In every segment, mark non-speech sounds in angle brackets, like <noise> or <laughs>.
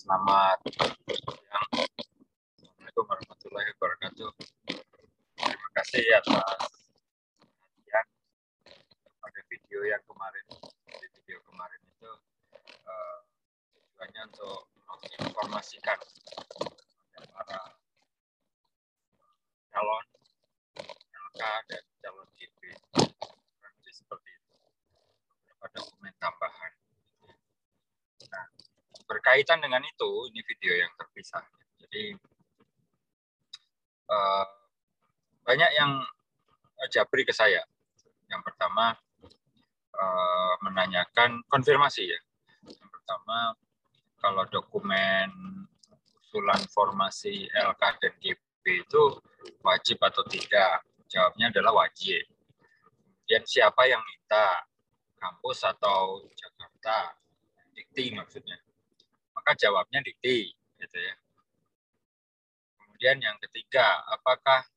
Selamat siang. Assalamualaikum warahmatullahi wabarakatuh. Terima kasih atas perhatian pada video yang kemarin. Di video kemarin itu uh, untuk menginformasikan para calon LK dan calon GP. Seperti itu. Beberapa dokumen tambahan. Nah, berkaitan dengan itu, ini video yang terpisah. Jadi uh, banyak yang jabri ke saya. Yang pertama uh, menanyakan konfirmasi ya. Yang pertama kalau dokumen usulan formasi LK dan GP itu wajib atau tidak? Jawabnya adalah wajib. Kemudian siapa yang minta? Kampus atau Jakarta? Dikti maksudnya maka jawabnya dikti gitu ya. Kemudian yang ketiga, apakah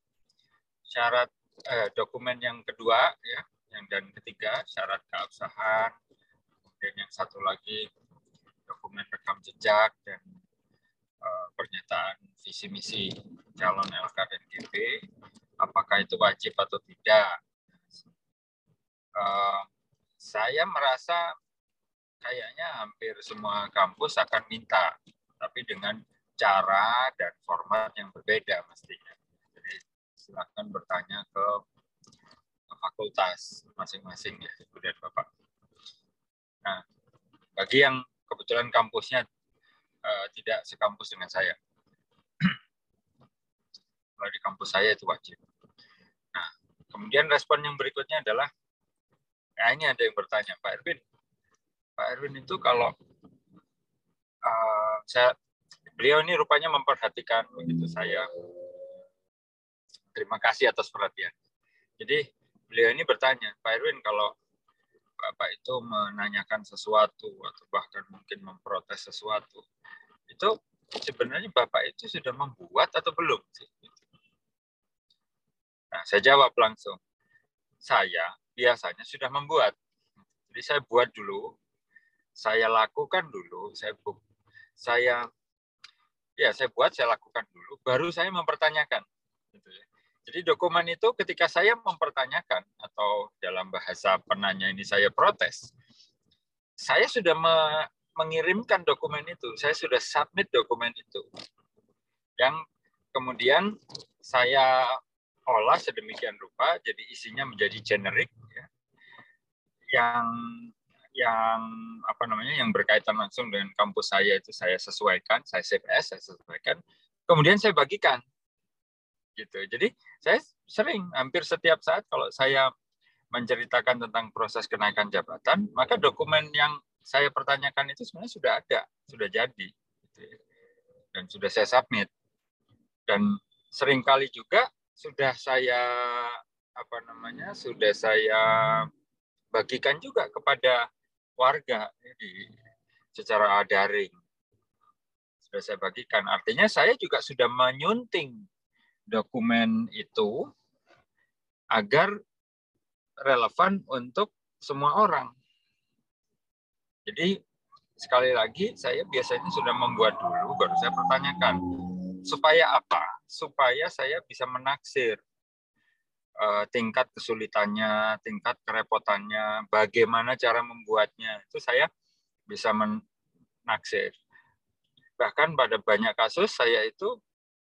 syarat eh, dokumen yang kedua ya, yang dan ketiga syarat keabsahan, kemudian yang satu lagi dokumen rekam jejak dan eh, pernyataan visi misi calon LK dan GP, apakah itu wajib atau tidak? Eh, saya merasa kayaknya hampir semua kampus akan minta, tapi dengan cara dan format yang berbeda mestinya. Jadi silakan bertanya ke fakultas masing-masing ya, kemudian Bapak. Nah, bagi yang kebetulan kampusnya uh, tidak sekampus dengan saya, <clears throat> kalau di kampus saya itu wajib. Nah, kemudian respon yang berikutnya adalah, nah ini ada yang bertanya, Pak Erwin, Pak Erwin itu kalau uh, saya beliau ini rupanya memperhatikan begitu saya. Terima kasih atas perhatian. Jadi beliau ini bertanya, Pak Erwin kalau Bapak itu menanyakan sesuatu atau bahkan mungkin memprotes sesuatu, itu sebenarnya Bapak itu sudah membuat atau belum? Nah, saya jawab langsung. Saya biasanya sudah membuat. Jadi saya buat dulu saya lakukan dulu, saya saya ya saya buat, saya lakukan dulu, baru saya mempertanyakan. Gitu ya. Jadi dokumen itu ketika saya mempertanyakan atau dalam bahasa penanya ini saya protes, saya sudah me mengirimkan dokumen itu, saya sudah submit dokumen itu, yang kemudian saya olah sedemikian rupa, jadi isinya menjadi generik, ya, yang yang apa namanya yang berkaitan langsung dengan kampus saya itu saya sesuaikan, saya CPS saya sesuaikan, kemudian saya bagikan. Gitu. Jadi saya sering hampir setiap saat kalau saya menceritakan tentang proses kenaikan jabatan, maka dokumen yang saya pertanyakan itu sebenarnya sudah ada, sudah jadi. Gitu. Dan sudah saya submit. Dan sering kali juga sudah saya apa namanya sudah saya bagikan juga kepada warga di secara daring sudah saya bagikan. Artinya saya juga sudah menyunting dokumen itu agar relevan untuk semua orang. Jadi sekali lagi saya biasanya sudah membuat dulu baru saya pertanyakan supaya apa? Supaya saya bisa menaksir uh, tingkat kesulitannya, tingkat kerepotannya, bagaimana cara membuatnya. Itu saya bisa menaksir. Bahkan pada banyak kasus saya itu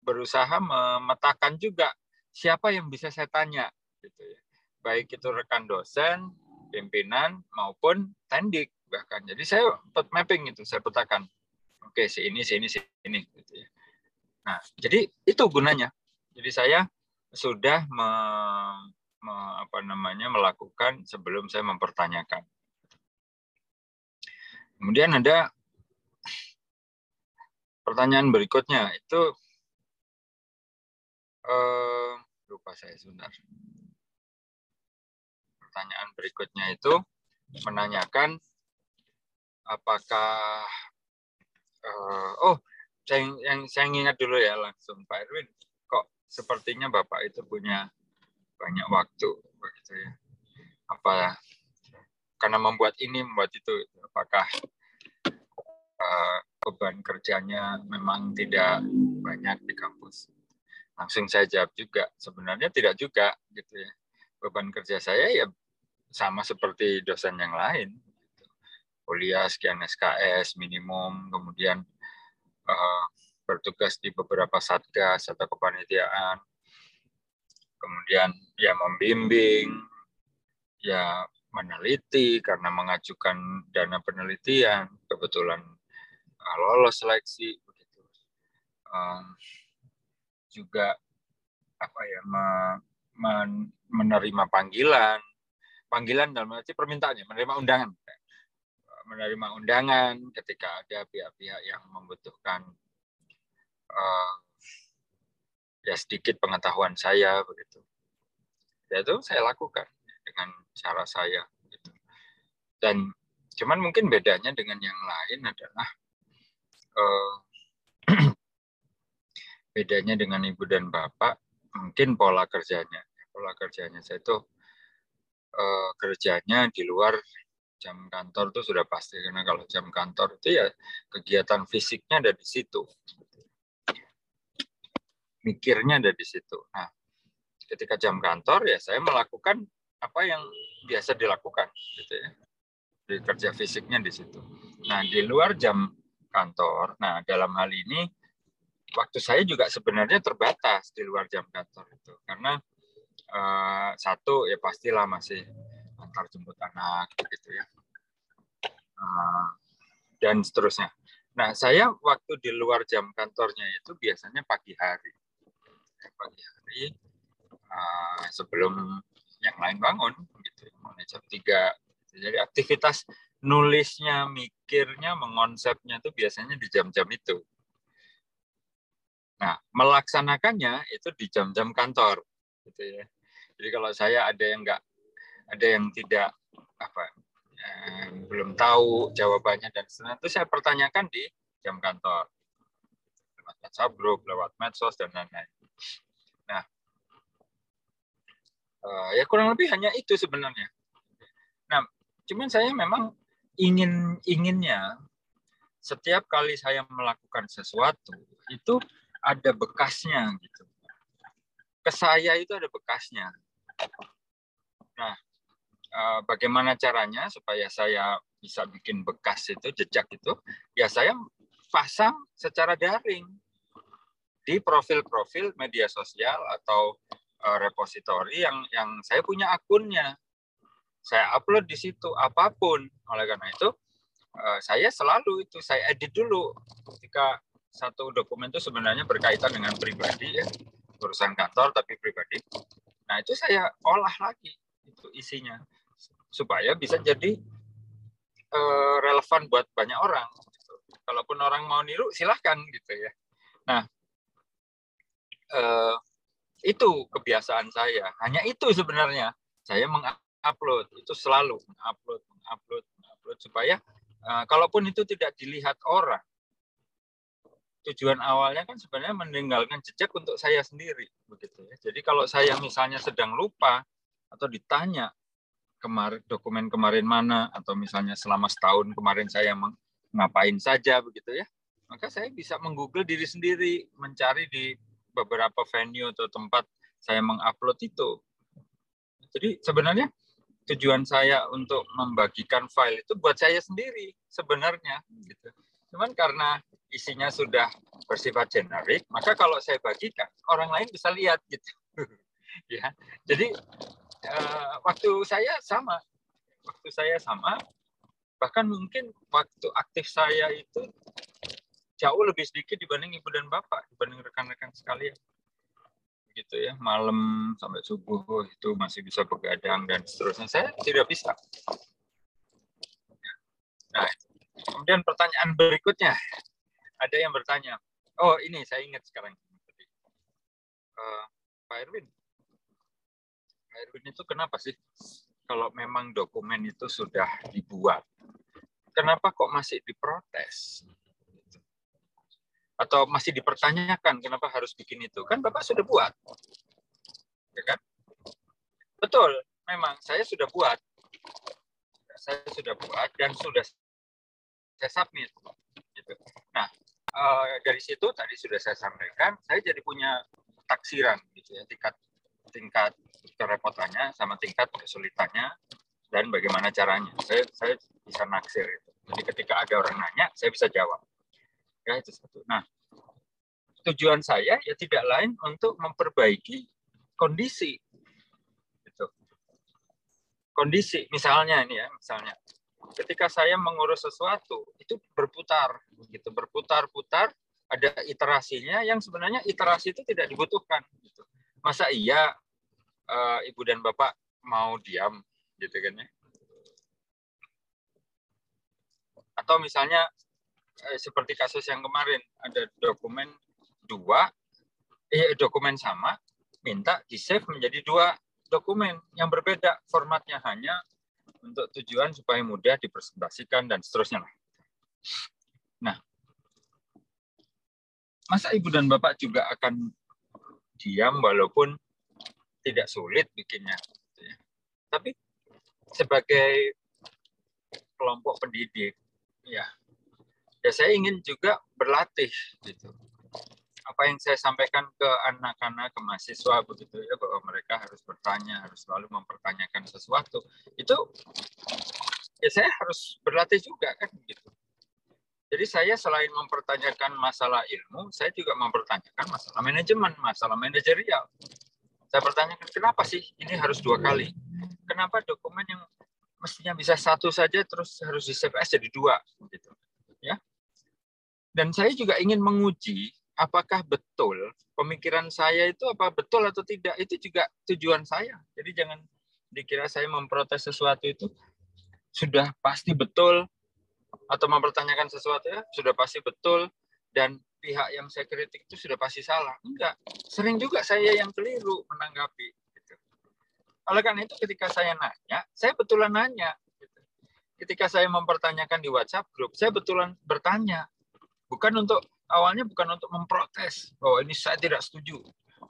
berusaha memetakan juga siapa yang bisa saya tanya gitu ya. Baik itu rekan dosen, pimpinan maupun tendik bahkan. Jadi saya mapping itu, saya petakan. Oke, si ini, si ini gitu ya. Nah, jadi itu gunanya. Jadi saya sudah me, me, apa namanya melakukan sebelum saya mempertanyakan. Kemudian ada pertanyaan berikutnya itu eh, lupa saya sebentar. Pertanyaan berikutnya itu menanyakan apakah eh, oh saya yang saya ingat dulu ya langsung Pak Erwin sepertinya Bapak itu punya banyak waktu begitu ya. Apa karena membuat ini membuat itu apakah uh, beban kerjanya memang tidak banyak di kampus. Langsung saya jawab juga, sebenarnya tidak juga gitu ya. Beban kerja saya ya sama seperti dosen yang lain. Kuliah sekian SKS minimum, kemudian uh, bertugas di beberapa satgas atau kepanitiaan, kemudian ya membimbing, ya meneliti karena mengajukan dana penelitian, kebetulan uh, lolos seleksi begitu. Um, juga apa ya me, men, menerima panggilan, panggilan dalam arti permintaannya, menerima undangan, menerima undangan ketika ada pihak-pihak yang membutuhkan uh, ya sedikit pengetahuan saya begitu. Ya itu saya lakukan dengan cara saya. Gitu. Dan cuman mungkin bedanya dengan yang lain adalah uh, <clears throat> bedanya dengan ibu dan bapak mungkin pola kerjanya pola kerjanya saya itu uh, kerjanya di luar jam kantor itu sudah pasti karena kalau jam kantor itu ya kegiatan fisiknya ada di situ mikirnya ada di situ. Nah ketika jam kantor ya saya melakukan apa yang biasa dilakukan gitu ya. Di kerja fisiknya di situ. Nah di luar jam kantor nah dalam hal ini waktu saya juga sebenarnya terbatas di luar jam kantor itu. Karena uh, satu ya pastilah masih antar jemput anak gitu ya. Uh, dan seterusnya. Nah saya waktu di luar jam kantornya itu biasanya pagi hari, pagi hari uh, sebelum yang lain bangun gitu, mulai jam tiga. Jadi aktivitas nulisnya, mikirnya, mengonsepnya itu biasanya di jam-jam itu Nah, melaksanakannya itu di jam-jam kantor, gitu ya. Jadi kalau saya ada yang enggak, ada yang tidak apa, eh, belum tahu jawabannya dan seterusnya, itu saya pertanyakan di jam kantor, WhatsApp group, lewat medsos dan lain-lain. Nah, eh, ya kurang lebih hanya itu sebenarnya. Nah, cuman saya memang ingin inginnya setiap kali saya melakukan sesuatu itu ada bekasnya gitu. Ke saya itu ada bekasnya. Nah, eh, bagaimana caranya supaya saya bisa bikin bekas itu, jejak itu? Ya saya pasang secara daring di profil-profil media sosial atau eh, repositori yang yang saya punya akunnya. Saya upload di situ apa pun. Oleh karena itu, eh, saya selalu itu saya edit dulu ketika satu dokumen itu sebenarnya berkaitan dengan pribadi ya, urusan kantor tapi pribadi. Nah itu saya olah lagi itu isinya supaya bisa jadi uh, relevan buat banyak orang. Gitu. Kalaupun orang mau niru silahkan gitu ya. Nah uh, itu kebiasaan saya. Hanya itu sebenarnya saya mengupload itu selalu mengupload, mengupload, mengupload supaya uh, kalaupun itu tidak dilihat orang tujuan awalnya kan sebenarnya meninggalkan jejak untuk saya sendiri begitu ya. Jadi kalau saya misalnya sedang lupa atau ditanya kemarin dokumen kemarin mana atau misalnya selama setahun kemarin saya ngapain saja begitu ya, maka saya bisa menggoogle diri sendiri, mencari di beberapa venue atau tempat saya mengupload itu. Jadi sebenarnya tujuan saya untuk membagikan file itu buat saya sendiri sebenarnya gitu. Cuman karena isinya sudah bersifat generik, maka kalau saya bagikan orang lain bisa lihat gitu. <laughs> ya. Jadi uh, waktu saya sama, waktu saya sama, bahkan mungkin waktu aktif saya itu jauh lebih sedikit dibanding ibu dan bapak, dibanding rekan-rekan sekalian. Gitu ya, malam sampai subuh itu masih bisa begadang dan seterusnya. Saya tidak bisa. Nah, kemudian pertanyaan berikutnya, ada yang bertanya, oh ini saya ingat sekarang. Uh, Pak Erwin, Pak Erwin itu kenapa sih kalau memang dokumen itu sudah dibuat, kenapa kok masih diprotes? Atau masih dipertanyakan kenapa harus bikin itu? Kan Bapak sudah buat. Ya kan? Betul, memang saya sudah buat. Saya sudah buat dan sudah saya submit gitu. Nah, uh, dari situ tadi sudah saya sampaikan, saya jadi punya taksiran gitu ya, tingkat tingkat kerepotannya sama tingkat kesulitannya dan bagaimana caranya. Saya saya bisa naksir itu. Jadi ketika ada orang nanya, saya bisa jawab. Ya itu satu. Nah, tujuan saya ya tidak lain untuk memperbaiki kondisi gitu. Kondisi misalnya ini ya, misalnya ketika saya mengurus sesuatu itu berputar gitu, berputar-putar ada iterasinya yang sebenarnya iterasi itu tidak dibutuhkan gitu. Masa iya uh, ibu dan bapak mau diam gitu kan ya? Atau misalnya eh, seperti kasus yang kemarin ada dokumen dua eh, dokumen sama minta di save menjadi dua dokumen yang berbeda formatnya hanya untuk tujuan supaya mudah dipresentasikan dan seterusnya Nah, masa ibu dan bapak juga akan diam walaupun tidak sulit bikinnya, gitu ya. tapi sebagai kelompok pendidik, ya, ya saya ingin juga berlatih gitu apa yang saya sampaikan ke anak-anak, ke mahasiswa begitu ya bahwa mereka harus bertanya, harus selalu mempertanyakan sesuatu. Itu ya saya harus berlatih juga kan begitu. Jadi saya selain mempertanyakan masalah ilmu, saya juga mempertanyakan masalah manajemen, masalah manajerial. Saya pertanyakan kenapa sih ini harus dua kali? Kenapa dokumen yang mestinya bisa satu saja terus harus di CPS jadi dua gitu ya dan saya juga ingin menguji apakah betul pemikiran saya itu apa betul atau tidak itu juga tujuan saya. Jadi jangan dikira saya memprotes sesuatu itu sudah pasti betul atau mempertanyakan sesuatu ya sudah pasti betul dan pihak yang saya kritik itu sudah pasti salah. Enggak, sering juga saya yang keliru menanggapi. Gitu. Oleh karena itu ketika saya nanya, saya betulan nanya. Gitu. Ketika saya mempertanyakan di WhatsApp grup, saya betulan bertanya. Bukan untuk awalnya bukan untuk memprotes bahwa ini saya tidak setuju,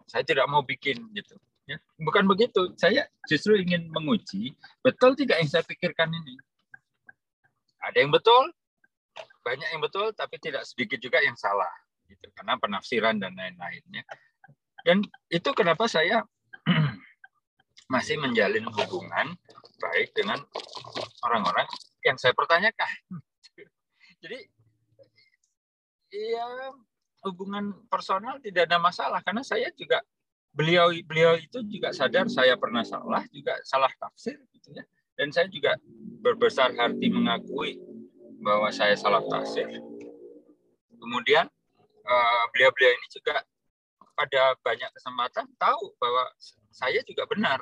saya tidak mau bikin gitu. Ya, bukan begitu. Saya justru ingin menguji betul tidak yang saya pikirkan ini. Ada yang betul, banyak yang betul, tapi tidak sedikit juga yang salah, gitu. Karena penafsiran dan lain-lainnya. Dan itu kenapa saya <clears throat> masih menjalin hubungan baik dengan orang-orang yang saya pertanyakan. <laughs> Jadi ya hubungan personal tidak ada masalah karena saya juga beliau beliau itu juga sadar saya pernah salah juga salah tafsir gitu ya. Dan saya juga berbesar hati mengakui bahwa saya salah tafsir. Kemudian eh, beliau-beliau ini juga pada banyak kesempatan tahu bahwa saya juga benar.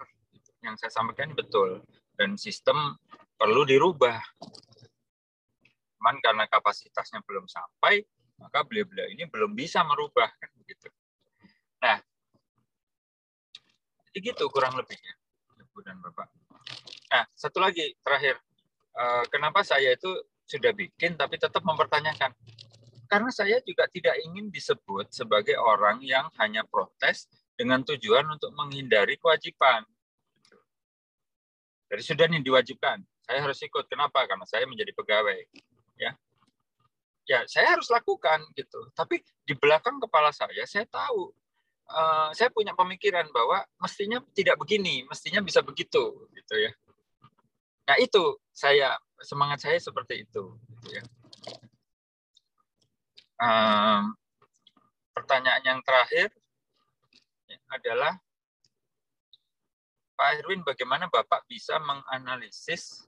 Yang saya sampaikan betul dan sistem perlu dirubah. Cuman karena kapasitasnya belum sampai maka beliau-beliau ini belum bisa merubah kan begitu. Nah, jadi gitu kurang lebihnya, Ibu dan Bapak. Nah, satu lagi terakhir, eh, kenapa saya itu sudah bikin tapi tetap mempertanyakan? Karena saya juga tidak ingin disebut sebagai orang yang hanya protes dengan tujuan untuk menghindari kewajiban. Jadi sudah nih diwajibkan, saya harus ikut. Kenapa? Karena saya menjadi pegawai. Ya, ya saya harus lakukan gitu. Tapi di belakang kepala saya saya tahu uh, saya punya pemikiran bahwa mestinya tidak begini, mestinya bisa begitu gitu ya. Nah itu saya semangat saya seperti itu. Gitu ya. Um, pertanyaan yang terakhir adalah Pak Erwin, bagaimana Bapak bisa menganalisis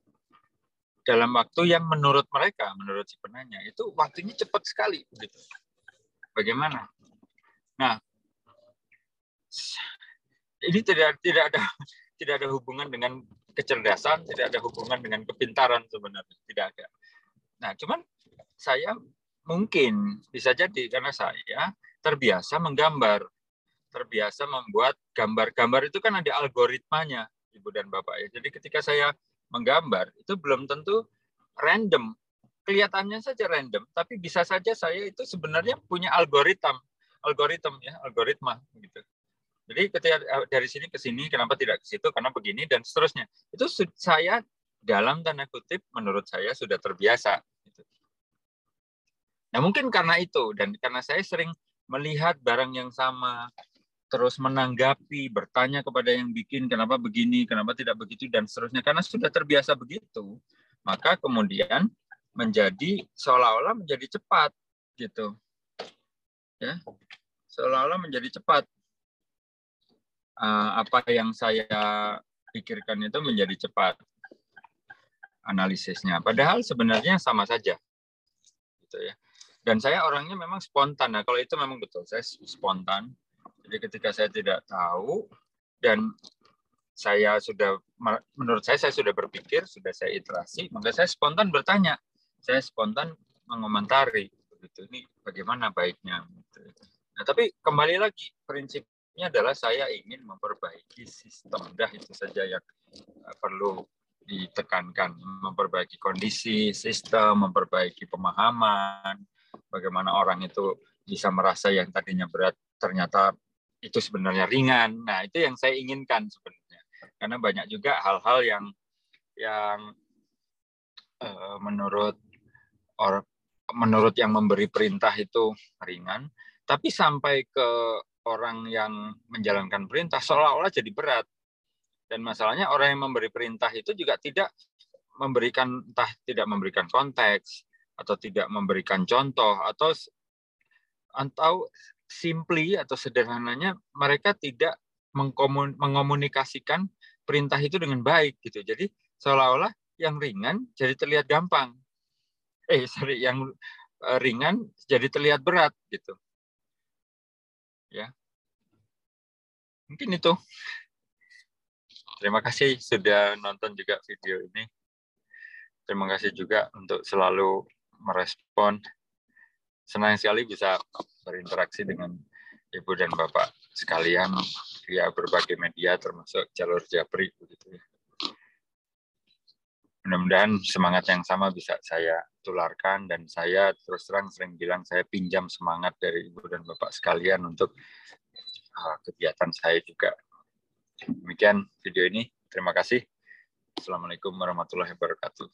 dalam waktu yang menurut mereka, menurut si penanya, itu waktunya cepat sekali. Gitu. Bagaimana? Nah, ini tidak tidak ada tidak ada hubungan dengan kecerdasan, tidak ada hubungan dengan kepintaran sebenarnya, tidak ada. Nah, cuman saya mungkin bisa jadi karena saya terbiasa menggambar, terbiasa membuat gambar-gambar itu kan ada algoritmanya, Ibu dan Bapak ya. Jadi ketika saya menggambar itu belum tentu random. Kelihatannya saja random, tapi bisa saja saya itu sebenarnya punya algoritma, algoritma ya, algoritma gitu. Jadi ketika eh, dari sini ke sini, kenapa tidak ke situ? Karena begini dan seterusnya. Itu saya dalam tanda kutip menurut saya sudah terbiasa. Gitu. Nah, mungkin karena itu dan karena saya sering melihat barang yang sama, terus menanggapi, bertanya kepada yang bikin kenapa begini, kenapa tidak begitu dan seterusnya karena sudah terbiasa begitu, maka kemudian menjadi seolah-olah menjadi cepat gitu. Ya. Seolah-olah menjadi cepat. Uh, apa yang saya pikirkan itu menjadi cepat analisisnya. Padahal sebenarnya sama saja. Gitu ya. Dan saya orangnya memang spontan. Nah, kalau itu memang betul, saya spontan. Jadi ketika saya tidak tahu dan saya sudah menurut saya saya sudah berpikir, sudah saya iterasi, maka saya spontan bertanya. Saya spontan mengomentari begitu. Ini bagaimana baiknya gitu. Nah, tapi kembali lagi prinsipnya adalah saya ingin memperbaiki sistem. Dah itu saja yang perlu ditekankan, memperbaiki kondisi, sistem, memperbaiki pemahaman, bagaimana orang itu bisa merasa yang tadinya berat ternyata itu sebenarnya ringan. Nah, itu yang saya inginkan sebenarnya. Karena banyak juga hal-hal yang yang uh, menurut or, menurut yang memberi perintah itu ringan, tapi sampai ke orang yang menjalankan perintah seolah-olah jadi berat. Dan masalahnya orang yang memberi perintah itu juga tidak memberikan entah tidak memberikan konteks atau tidak memberikan contoh atau atau simply atau sederhananya mereka tidak mengomunikasikan perintah itu dengan baik gitu. Jadi seolah-olah yang ringan jadi terlihat gampang. Eh, sorry, yang eh, ringan jadi terlihat berat gitu. Ya. Mungkin itu. Terima kasih sudah nonton juga video ini. Terima kasih juga untuk selalu merespon. Senang sekali bisa berinteraksi dengan Ibu dan Bapak sekalian via berbagai media termasuk jalur Japri begitu ya. Mudah-mudahan semangat yang sama bisa saya tularkan dan saya terus terang sering bilang saya pinjam semangat dari Ibu dan Bapak sekalian untuk uh, kegiatan saya juga Demikian video ini. Terima kasih. Assalamualaikum warahmatullahi wabarakatuh.